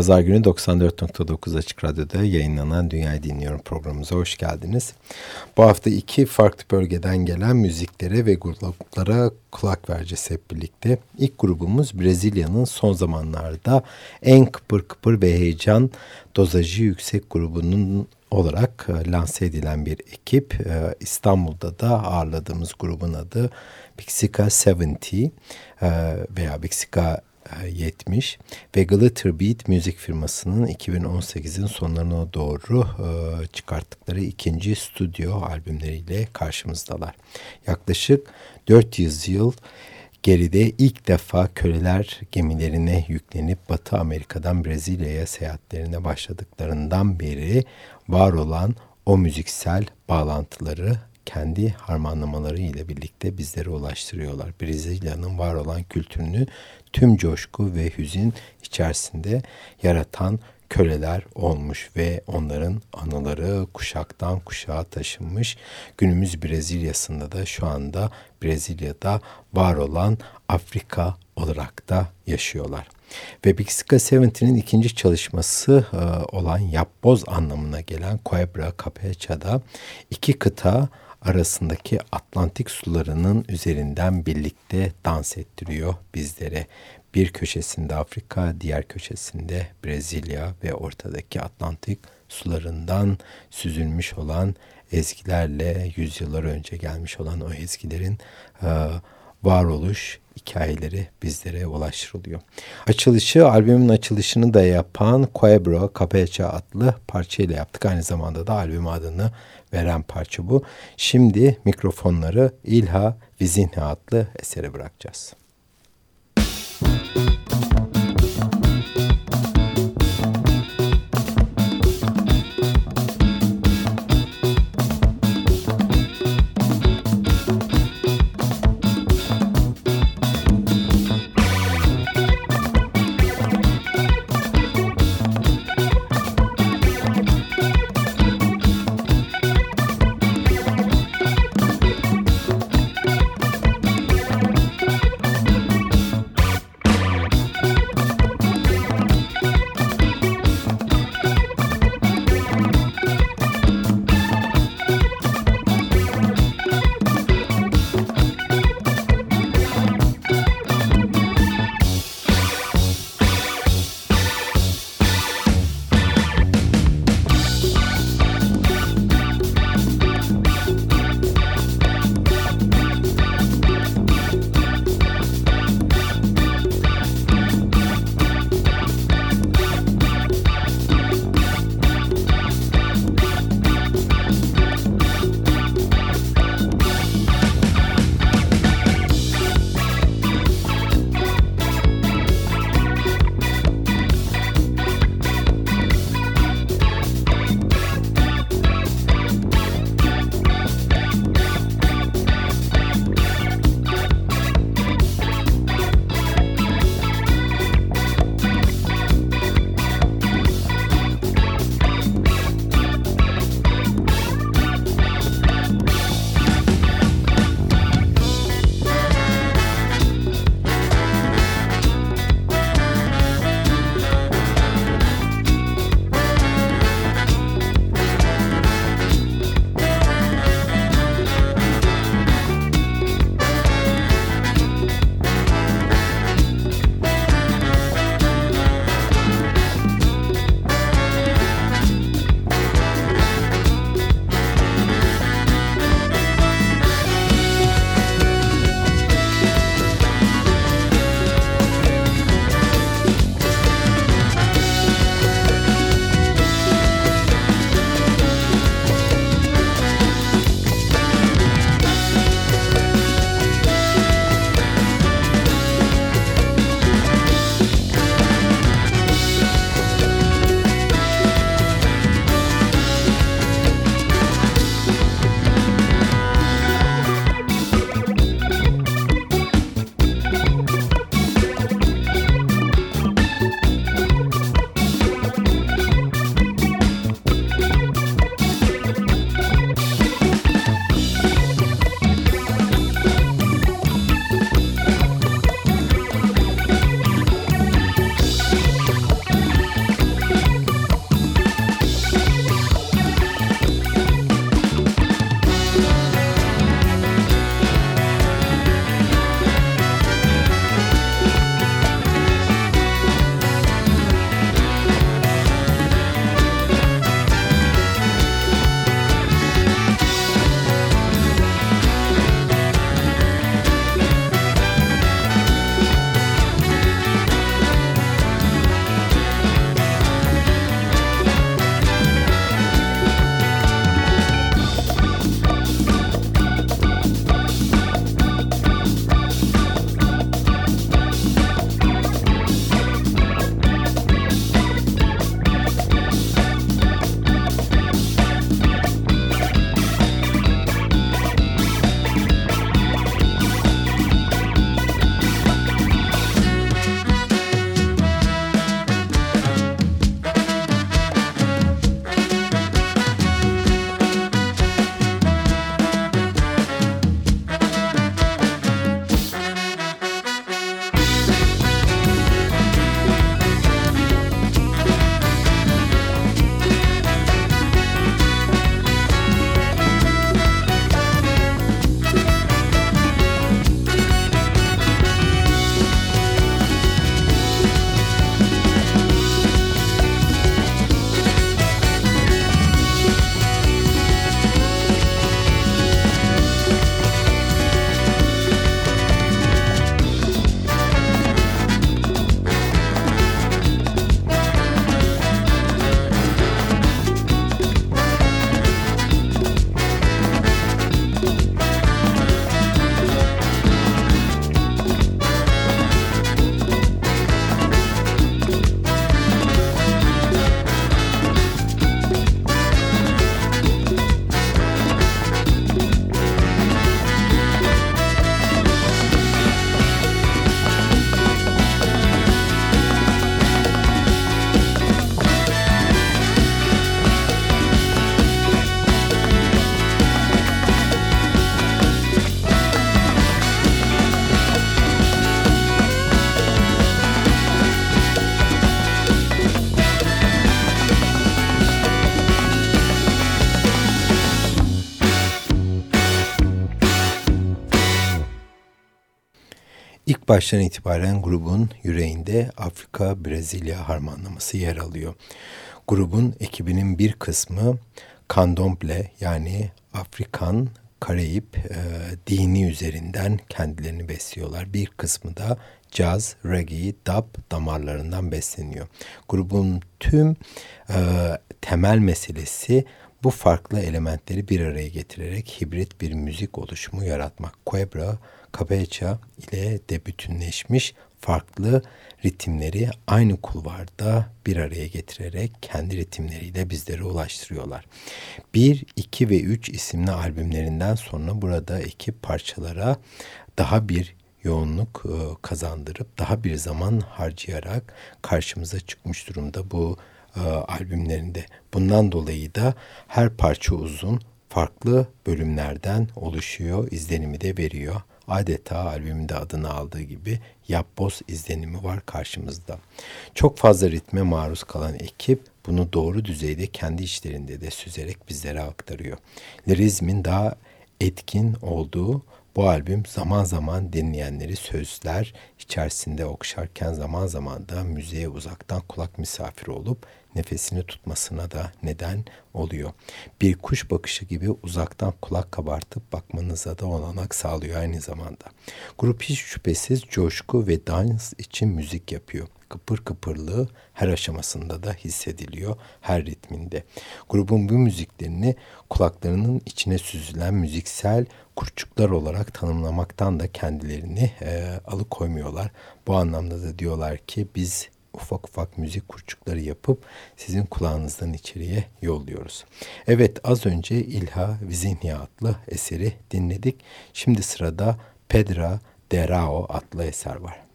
Pazar günü 94.9 Açık Radyo'da yayınlanan Dünyayı Dinliyorum programımıza hoş geldiniz. Bu hafta iki farklı bölgeden gelen müziklere ve gruplara kulak vereceğiz hep birlikte. İlk grubumuz Brezilya'nın son zamanlarda en kıpır kıpır ve heyecan dozajı yüksek grubunun olarak e, lanse edilen bir ekip. E, İstanbul'da da ağırladığımız grubun adı Bixika 70 e, veya Bixika 70 ve Glitter Beat müzik firmasının 2018'in sonlarına doğru çıkarttıkları ikinci stüdyo albümleriyle karşımızdalar. Yaklaşık 400 yıl geride ilk defa köleler gemilerine yüklenip Batı Amerika'dan Brezilya'ya seyahatlerine başladıklarından beri var olan o müziksel bağlantıları kendi harmanlamaları ile birlikte bizlere ulaştırıyorlar. Brezilya'nın var olan kültürünü tüm coşku ve hüzün içerisinde yaratan köleler olmuş ve onların anıları kuşaktan kuşağa taşınmış. Günümüz Brezilya'sında da şu anda Brezilya'da var olan Afrika olarak da yaşıyorlar. Ve Bixika 70'nin ikinci çalışması e, olan yapboz anlamına gelen Coebra Capeça'da iki kıta arasındaki Atlantik sularının üzerinden birlikte dans ettiriyor bizlere. Bir köşesinde Afrika, diğer köşesinde Brezilya ve ortadaki Atlantik sularından süzülmüş olan ezgilerle yüzyıllar önce gelmiş olan o ezgilerin e, varoluş hikayeleri bizlere ulaştırılıyor. Açılışı, albümün açılışını da yapan Coebro Capecha adlı parçayla yaptık. Aynı zamanda da albüm adını veren parça bu. Şimdi mikrofonları İlha Vizinha adlı esere bırakacağız. Baştan itibaren grubun yüreğinde Afrika-Brezilya harmanlaması yer alıyor. Grubun ekibinin bir kısmı kandomble yani Afrikan Karayip e, dini üzerinden kendilerini besliyorlar. Bir kısmı da caz, reggae, dub damarlarından besleniyor. Grubun tüm e, temel meselesi bu farklı elementleri bir araya getirerek hibrit bir müzik oluşumu yaratmak. Quebra, Capecha ile de bütünleşmiş farklı ritimleri aynı kulvarda bir araya getirerek kendi ritimleriyle bizlere ulaştırıyorlar. 1, 2 ve 3 isimli albümlerinden sonra burada ekip parçalara daha bir yoğunluk e, kazandırıp daha bir zaman harcayarak karşımıza çıkmış durumda bu e, albümlerinde. Bundan dolayı da her parça uzun, farklı bölümlerden oluşuyor, izlenimi de veriyor. Adeta albümünde adını aldığı gibi yapboz izlenimi var karşımızda. Çok fazla ritme maruz kalan ekip bunu doğru düzeyde kendi işlerinde de süzerek bizlere aktarıyor. Lirizmin daha etkin olduğu bu albüm zaman zaman dinleyenleri sözler içerisinde okşarken zaman zaman da müziğe uzaktan kulak misafiri olup nefesini tutmasına da neden oluyor. Bir kuş bakışı gibi uzaktan kulak kabartıp bakmanıza da olanak sağlıyor aynı zamanda. Grup hiç şüphesiz coşku ve dans için müzik yapıyor kıpır kıpırlığı her aşamasında da hissediliyor her ritminde. Grubun bu müziklerini kulaklarının içine süzülen müziksel kurçuklar olarak tanımlamaktan da kendilerini e, alıkoymuyorlar. Bu anlamda da diyorlar ki biz ufak ufak müzik kurçukları yapıp sizin kulağınızdan içeriye yolluyoruz. Evet az önce İlha Vizihniya adlı eseri dinledik. Şimdi sırada Pedra Derao adlı eser var.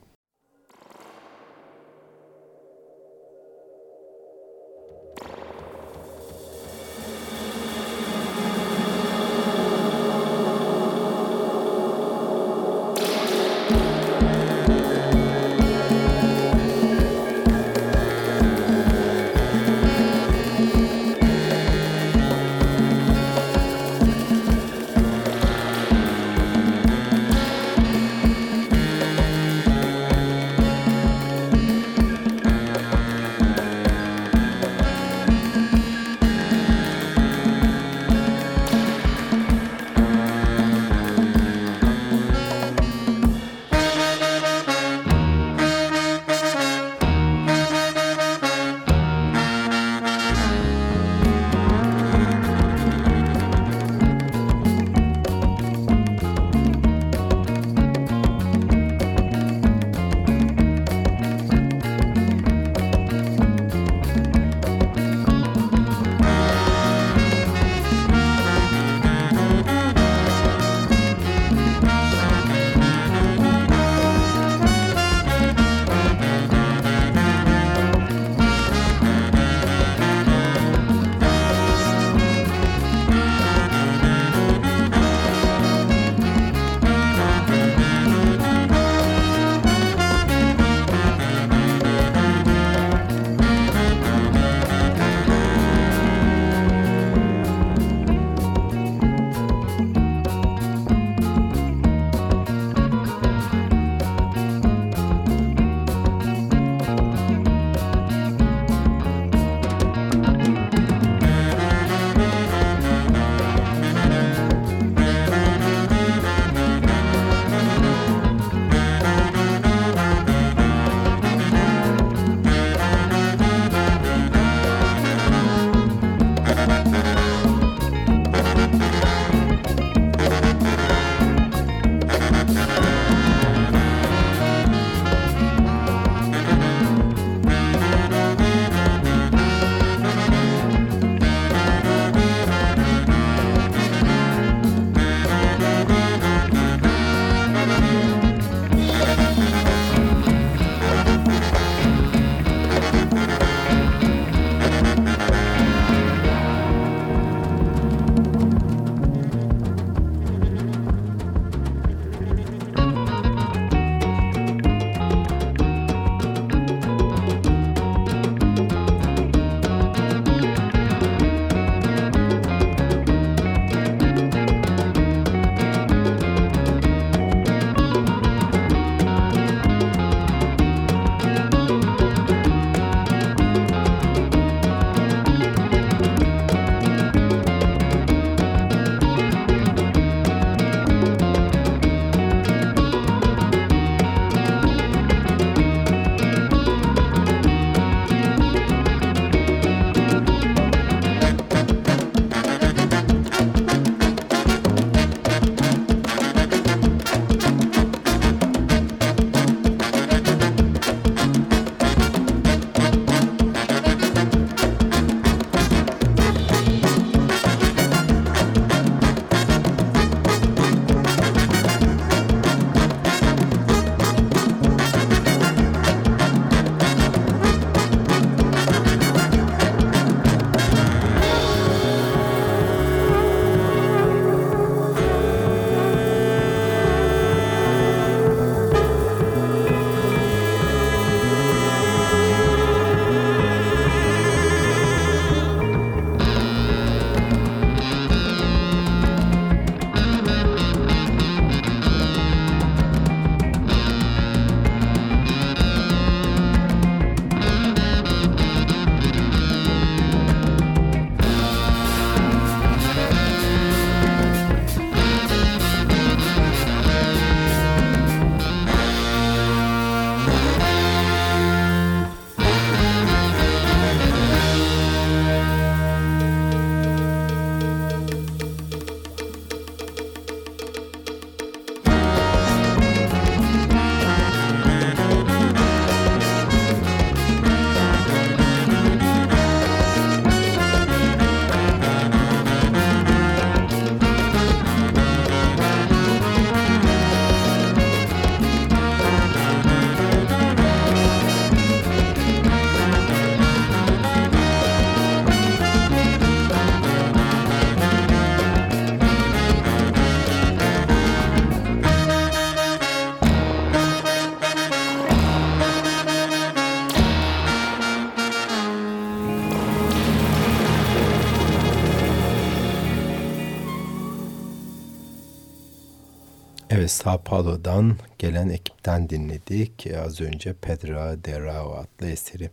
Sao Paulo'dan gelen ekipten dinledik. Az önce Pedra de Rao adlı eseri.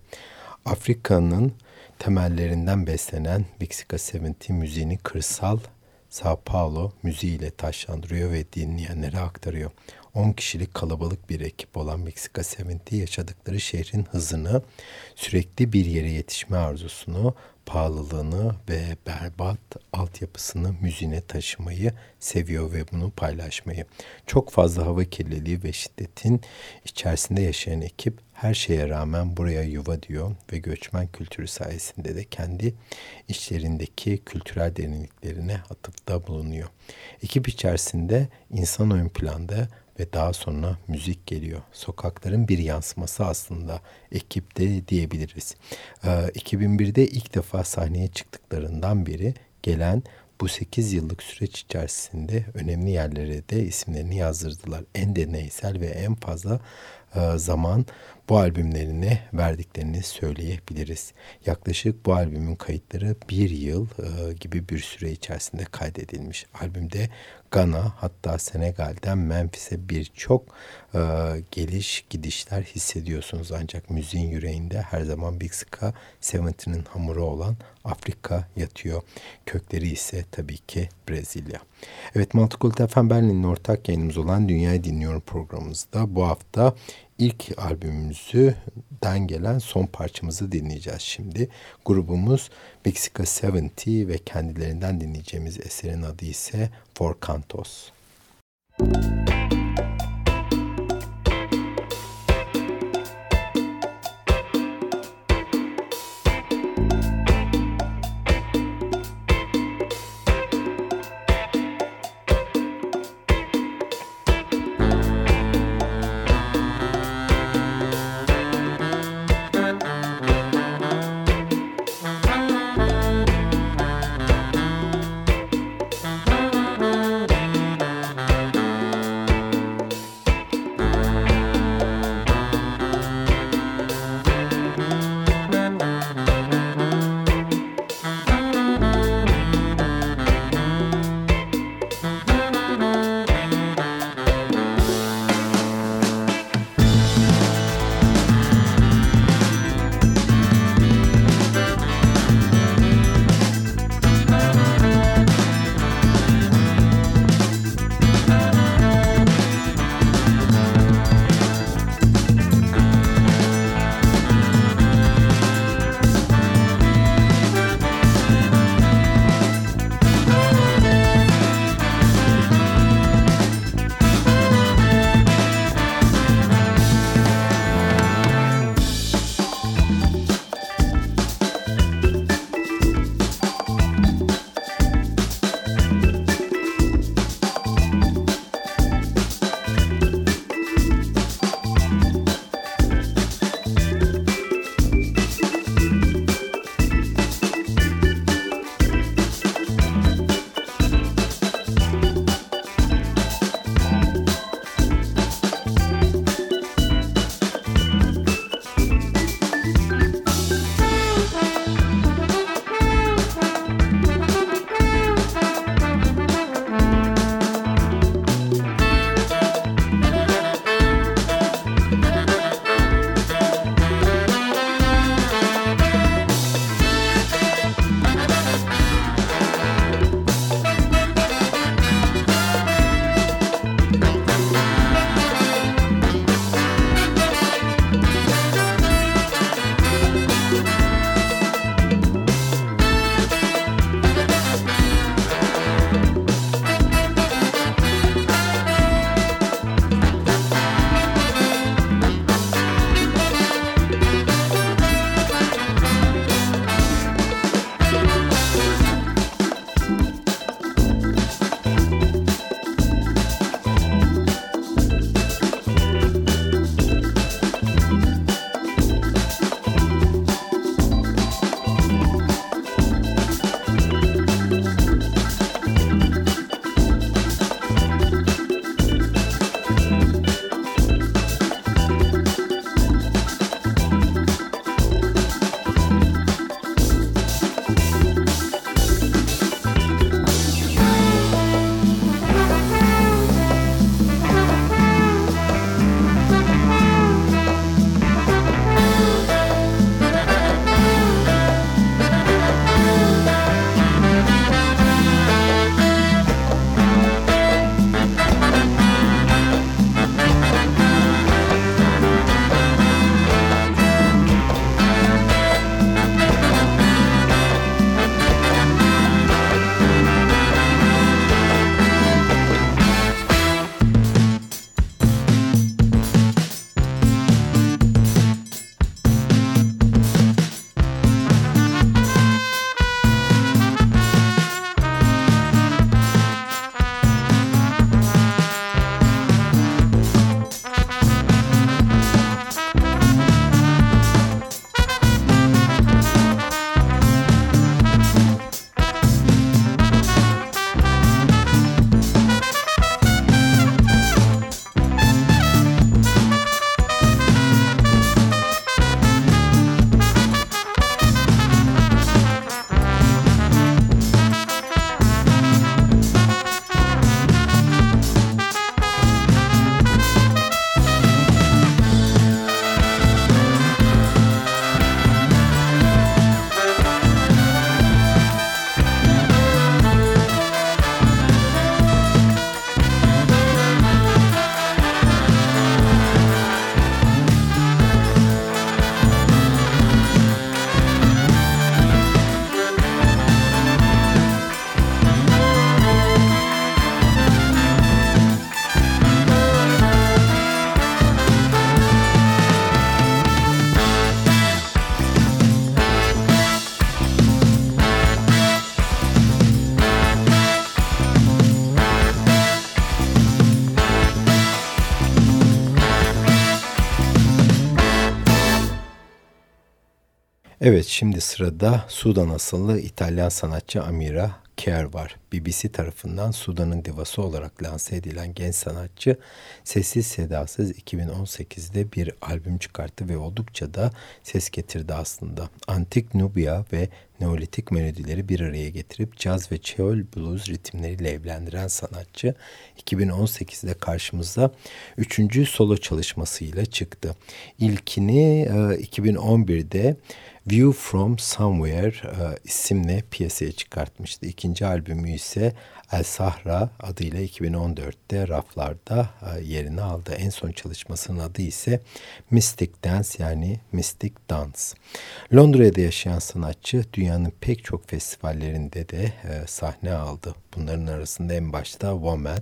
Afrika'nın temellerinden beslenen Meksika 70 müziğini kırsal Sao Paulo müziğiyle taşlandırıyor ve dinleyenlere aktarıyor. 10 kişilik kalabalık bir ekip olan Meksika 70 yaşadıkları şehrin hızını, sürekli bir yere yetişme arzusunu, pahalılığını ve berbat altyapısını müziğine taşımayı seviyor ve bunu paylaşmayı. Çok fazla hava kirliliği ve şiddetin içerisinde yaşayan ekip her şeye rağmen buraya yuva diyor ve göçmen kültürü sayesinde de kendi içlerindeki kültürel derinliklerine atıfta bulunuyor. Ekip içerisinde insan ön planda ve daha sonra müzik geliyor. Sokakların bir yansıması aslında ekipte diyebiliriz. Ee, 2001'de ilk defa sahneye çıktıklarından beri gelen bu 8 yıllık süreç içerisinde önemli yerlere de isimlerini yazdırdılar. En deneysel ve en fazla e, zaman bu albümlerine verdiklerini söyleyebiliriz. Yaklaşık bu albümün kayıtları bir yıl e, gibi bir süre içerisinde kaydedilmiş. Albümde Gana hatta Senegal'den Memphis'e birçok e, geliş gidişler hissediyorsunuz. Ancak müziğin yüreğinde her zaman Big Ska 70'nin hamuru olan Afrika yatıyor. Kökleri ise tabii ki Brezilya. Evet Multicult FM Berlin'in ortak yayınımız olan Dünyayı Dinliyorum programımızda bu hafta ilk albümümüzden gelen son parçamızı dinleyeceğiz şimdi. Grubumuz Mexica 70 ve kendilerinden dinleyeceğimiz eserin adı ise For Cantos. Müzik Evet şimdi sırada Sudan asıllı İtalyan sanatçı Amira Care var. BBC tarafından Sudan'ın divası olarak lanse edilen genç sanatçı sessiz sedasız 2018'de bir albüm çıkarttı ve oldukça da ses getirdi aslında. Antik Nubya ve Neolitik melodileri bir araya getirip caz ve çeol blues ritimleriyle evlendiren sanatçı 2018'de karşımıza üçüncü solo çalışmasıyla çıktı. İlkini 2011'de View From Somewhere e, isimle piyasaya çıkartmıştı. İkinci albümü ise El Sahra adıyla 2014'te raflarda e, yerini aldı. En son çalışmasının adı ise Mystic Dance yani Mystic Dance. Londra'da yaşayan sanatçı dünyanın pek çok festivallerinde de e, sahne aldı. Bunların arasında en başta Woman,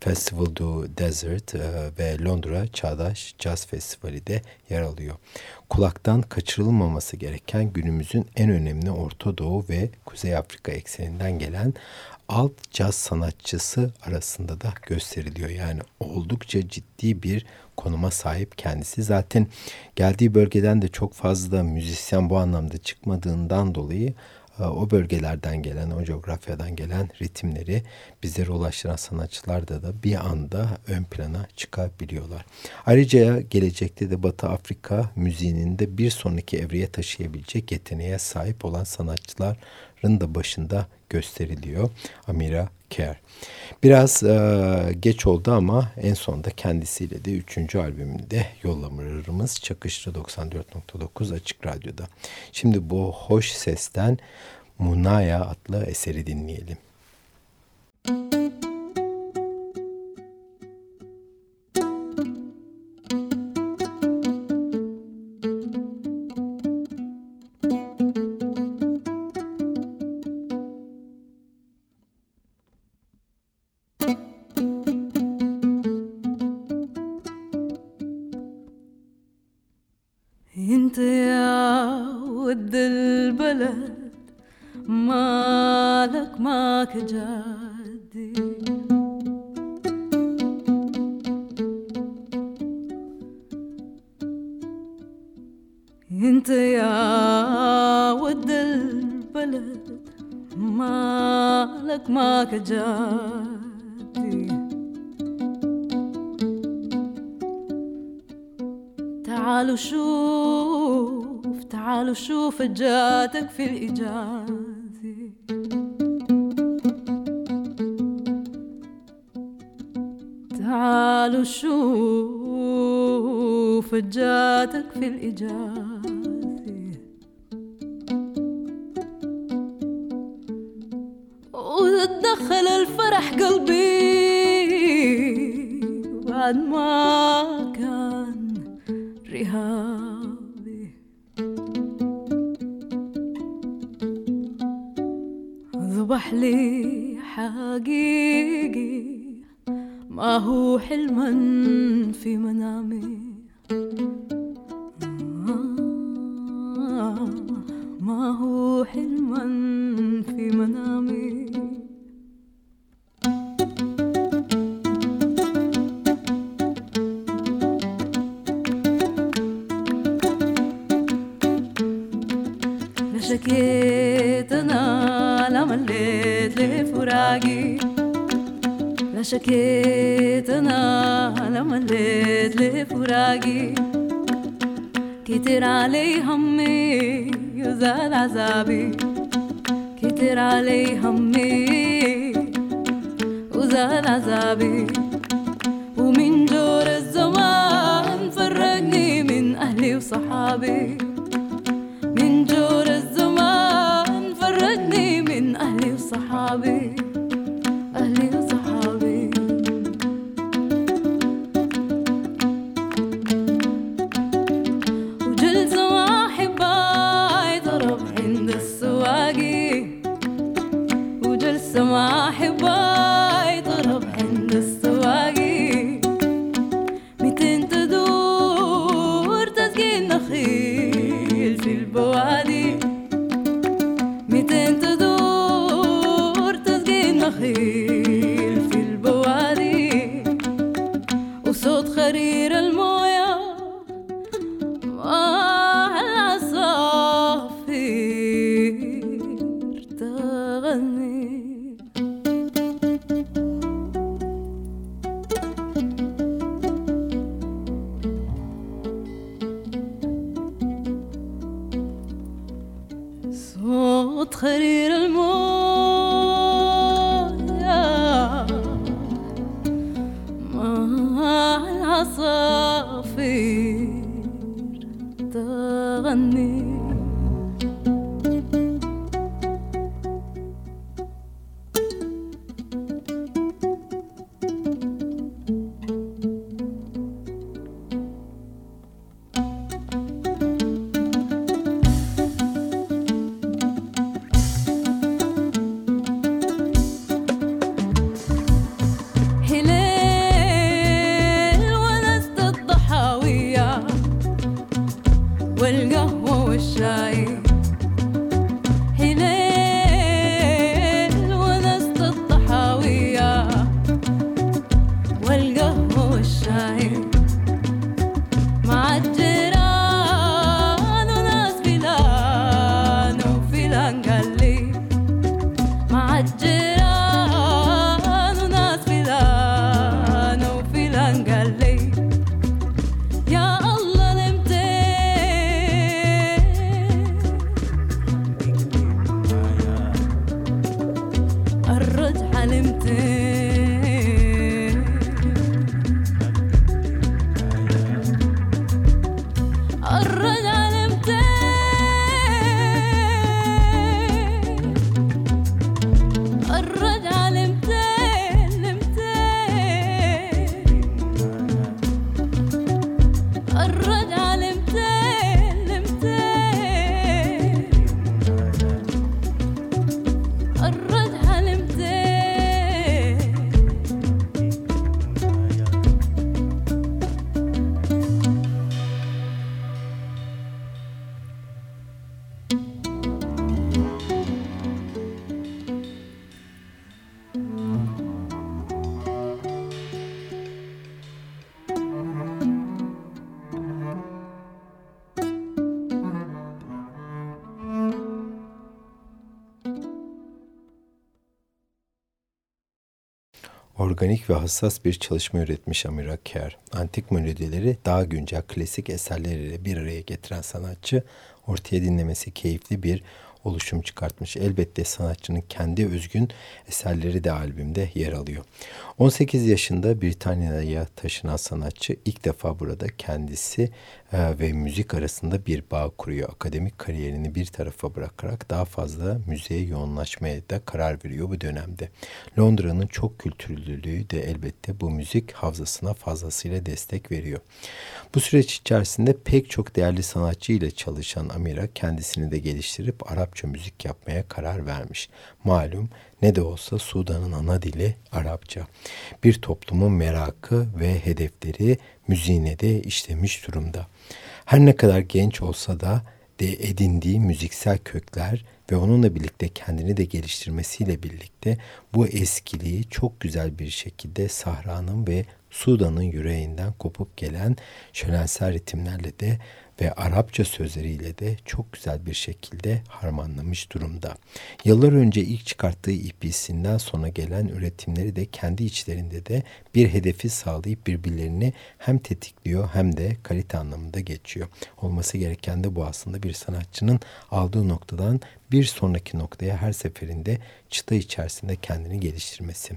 Festival du Desert e, ve Londra Çağdaş Jazz Festivali de yer alıyor. Kulaktan kaçırılmaması gereken günümüzün en önemli Orta Doğu ve Kuzey Afrika ekseninden gelen alt caz sanatçısı arasında da gösteriliyor. Yani oldukça ciddi bir konuma sahip kendisi. Zaten geldiği bölgeden de çok fazla müzisyen bu anlamda çıkmadığından dolayı o bölgelerden gelen, o coğrafyadan gelen ritimleri bizlere ulaştıran sanatçılar da da bir anda ön plana çıkabiliyorlar. Ayrıca gelecekte de Batı Afrika müziğinin de bir sonraki evreye taşıyabilecek yeteneğe sahip olan sanatçıların da başında gösteriliyor. Amira Care. Biraz e, geç oldu ama en sonunda kendisiyle de 3. albümünde yollamarımız Çakışlı 94.9 Açık Radyo'da. Şimdi bu hoş sesten Munaya adlı eseri dinleyelim. Müzik تعالوا شوف فجاتك في الإجازة. وتدخل الفرح قلبي بعد ما كان رهاب أصبح لي حقيقي. ما هو حلما في منامي. ما هو حلما لا شكيت انا لا مليت لفراقي كتر علي همي يزال عذابي كتر علي همي وزال عذابي سماح بار I do. Organik ve hassas bir çalışma üretmiş Amira Kerr. Antik melodileri daha güncel klasik eserleriyle bir araya getiren sanatçı ortaya dinlemesi keyifli bir oluşum çıkartmış. Elbette sanatçının kendi özgün eserleri de albümde yer alıyor. 18 yaşında Britanya'ya taşınan sanatçı ilk defa burada kendisi e, ve müzik arasında bir bağ kuruyor. Akademik kariyerini bir tarafa bırakarak daha fazla müziğe yoğunlaşmaya da karar veriyor bu dönemde. Londra'nın çok kültürlülüğü de elbette bu müzik havzasına fazlasıyla destek veriyor. Bu süreç içerisinde pek çok değerli sanatçı ile çalışan Amira kendisini de geliştirip Arapça müzik yapmaya karar vermiş. Malum ne de olsa Sudan'ın ana dili Arapça. Bir toplumun merakı ve hedefleri müziğine de işlemiş durumda. Her ne kadar genç olsa da de edindiği müziksel kökler ve onunla birlikte kendini de geliştirmesiyle birlikte bu eskiliği çok güzel bir şekilde Sahra'nın ve Sudan'ın yüreğinden kopup gelen şölensel ritimlerle de ve Arapça sözleriyle de çok güzel bir şekilde harmanlamış durumda. Yıllar önce ilk çıkarttığı EP'sinden sonra gelen üretimleri de kendi içlerinde de bir hedefi sağlayıp birbirlerini hem tetikliyor hem de kalite anlamında geçiyor. Olması gereken de bu aslında bir sanatçının aldığı noktadan bir sonraki noktaya her seferinde çıta içerisinde kendini geliştirmesi.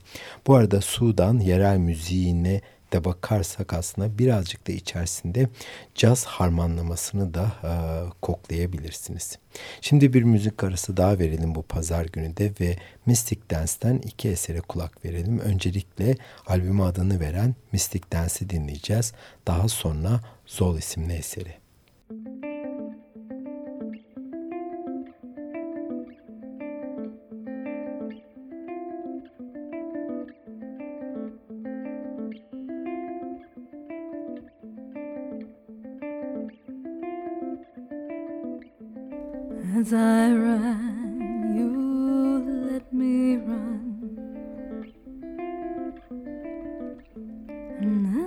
Bu arada Sudan yerel müziğine de bakarsak aslında birazcık da içerisinde caz harmanlamasını da e, koklayabilirsiniz. Şimdi bir müzik arası daha verelim bu pazar günü de ve Mystic Dance'ten iki esere kulak verelim. Öncelikle albüm adını veren Mystic Dance'i dinleyeceğiz. Daha sonra Zol isimli eseri.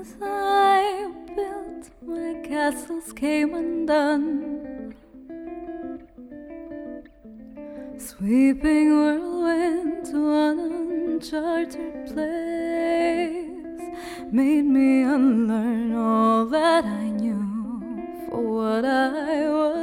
As I built, my castles came undone. Sweeping whirlwind to an uncharted place made me unlearn all that I knew for what I was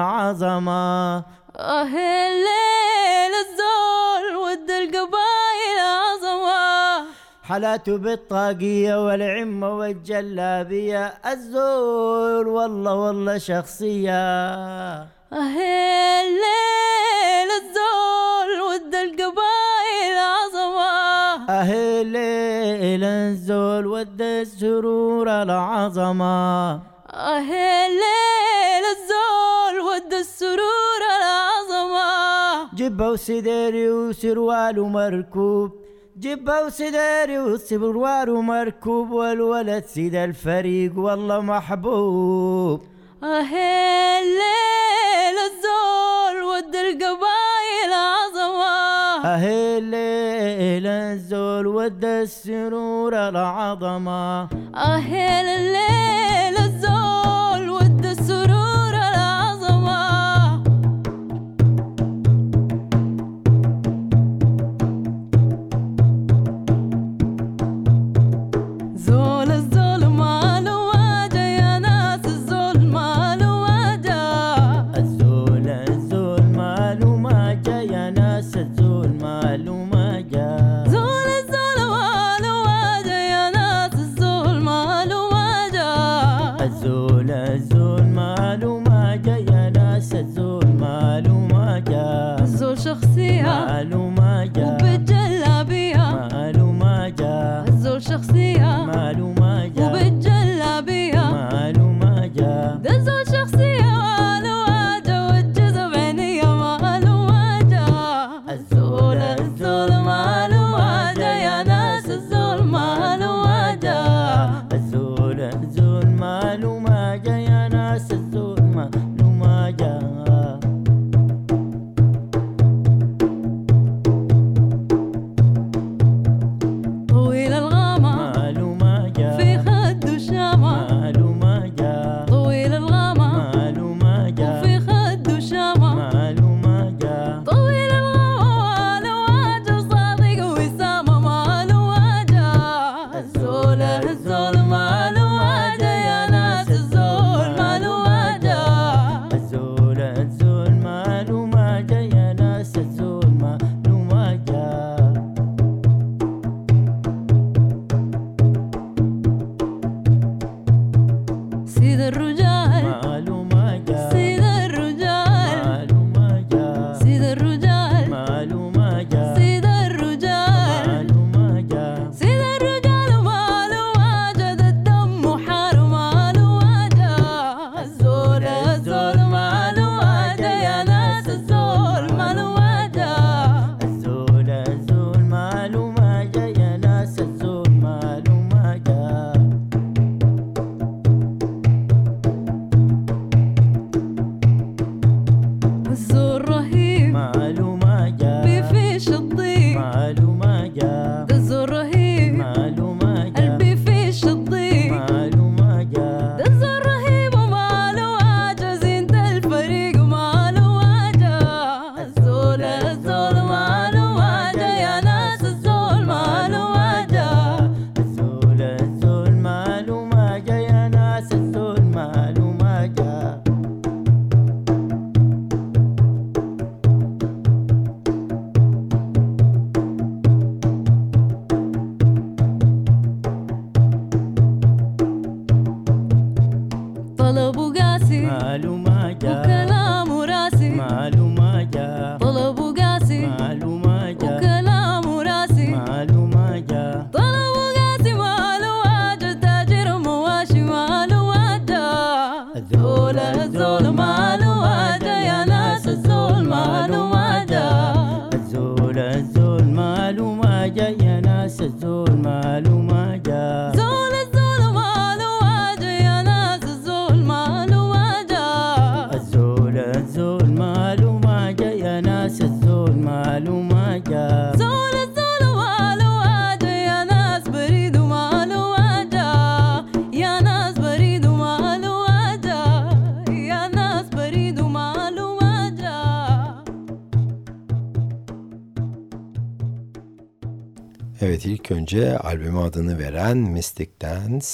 عظمة. آه الليل الزول ود القبايل عظمة. حلاته بالطاقية والعمة والجلابية. الزول والله والله شخصية. آه الليل الزول ود القبايل عظمة. آه الليل الزول ود السرور العظمة. آه الليل الزول ود السرور العظمة. جبة وسداري وسروال ومركوب. جبة وسداري وسروال ومركوب. والولد سيد الفريق والله محبوب. آه الليل الزول ود القبايل عظمة آه الليل الزول ود السرور العظمة. آه الليل albüme adını veren Mystic Dance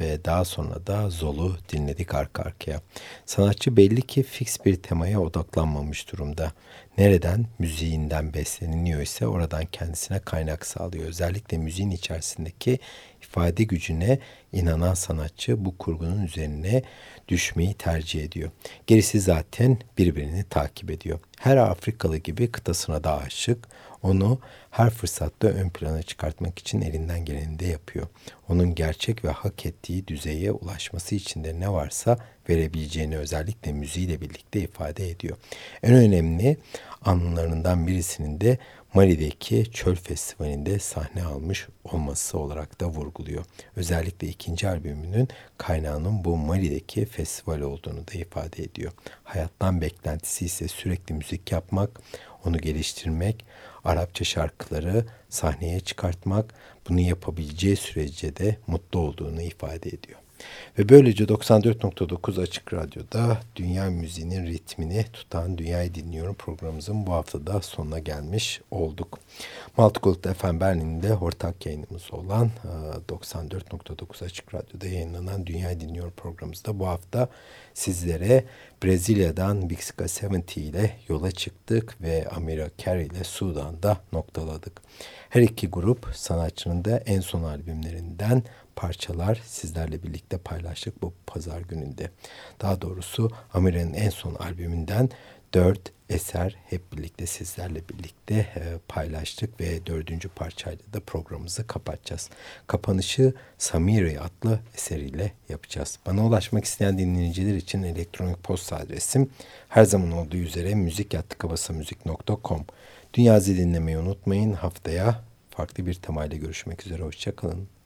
ve daha sonra da Zol'u dinledik arka arkaya. Sanatçı belli ki fix bir temaya odaklanmamış durumda. Nereden müziğinden besleniliyor ise oradan kendisine kaynak sağlıyor. Özellikle müziğin içerisindeki ifade gücüne inanan sanatçı bu kurgunun üzerine düşmeyi tercih ediyor. Gerisi zaten birbirini takip ediyor. Her Afrikalı gibi kıtasına da aşık, onu her fırsatta ön plana çıkartmak için elinden geleni de yapıyor. Onun gerçek ve hak ettiği düzeye ulaşması için de ne varsa verebileceğini özellikle müziğiyle birlikte ifade ediyor. En önemli anlarından birisinin de Mali'deki Çöl Festivali'nde sahne almış olması olarak da vurguluyor. Özellikle ikinci albümünün kaynağının bu Mali'deki festival olduğunu da ifade ediyor. Hayattan beklentisi ise sürekli müzik yapmak, onu geliştirmek, Arapça şarkıları sahneye çıkartmak, bunu yapabileceği sürece de mutlu olduğunu ifade ediyor. Ve böylece 94.9 Açık Radyo'da dünya müziğinin ritmini tutan Dünyayı Dinliyorum programımızın bu haftada sonuna gelmiş olduk. Multicult FM Berlin'de ortak yayınımız olan 94.9 Açık Radyo'da yayınlanan Dünyayı Dinliyorum programımızda bu hafta sizlere Brezilya'dan Bixika 70 ile yola çıktık ve Amira Carey ile Sudan'da noktaladık. Her iki grup sanatçının da en son albümlerinden parçalar sizlerle birlikte paylaştık bu pazar gününde. Daha doğrusu Amira'nın en son albümünden dört eser hep birlikte sizlerle birlikte e, paylaştık ve dördüncü parçayla da programımızı kapatacağız. Kapanışı Samiri adlı eseriyle yapacağız. Bana ulaşmak isteyen dinleyiciler için elektronik posta adresim her zaman olduğu üzere müzik.kabasamüzik.com Dünyazı dinlemeyi unutmayın. Haftaya farklı bir temayla görüşmek üzere. Hoşçakalın.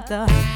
The.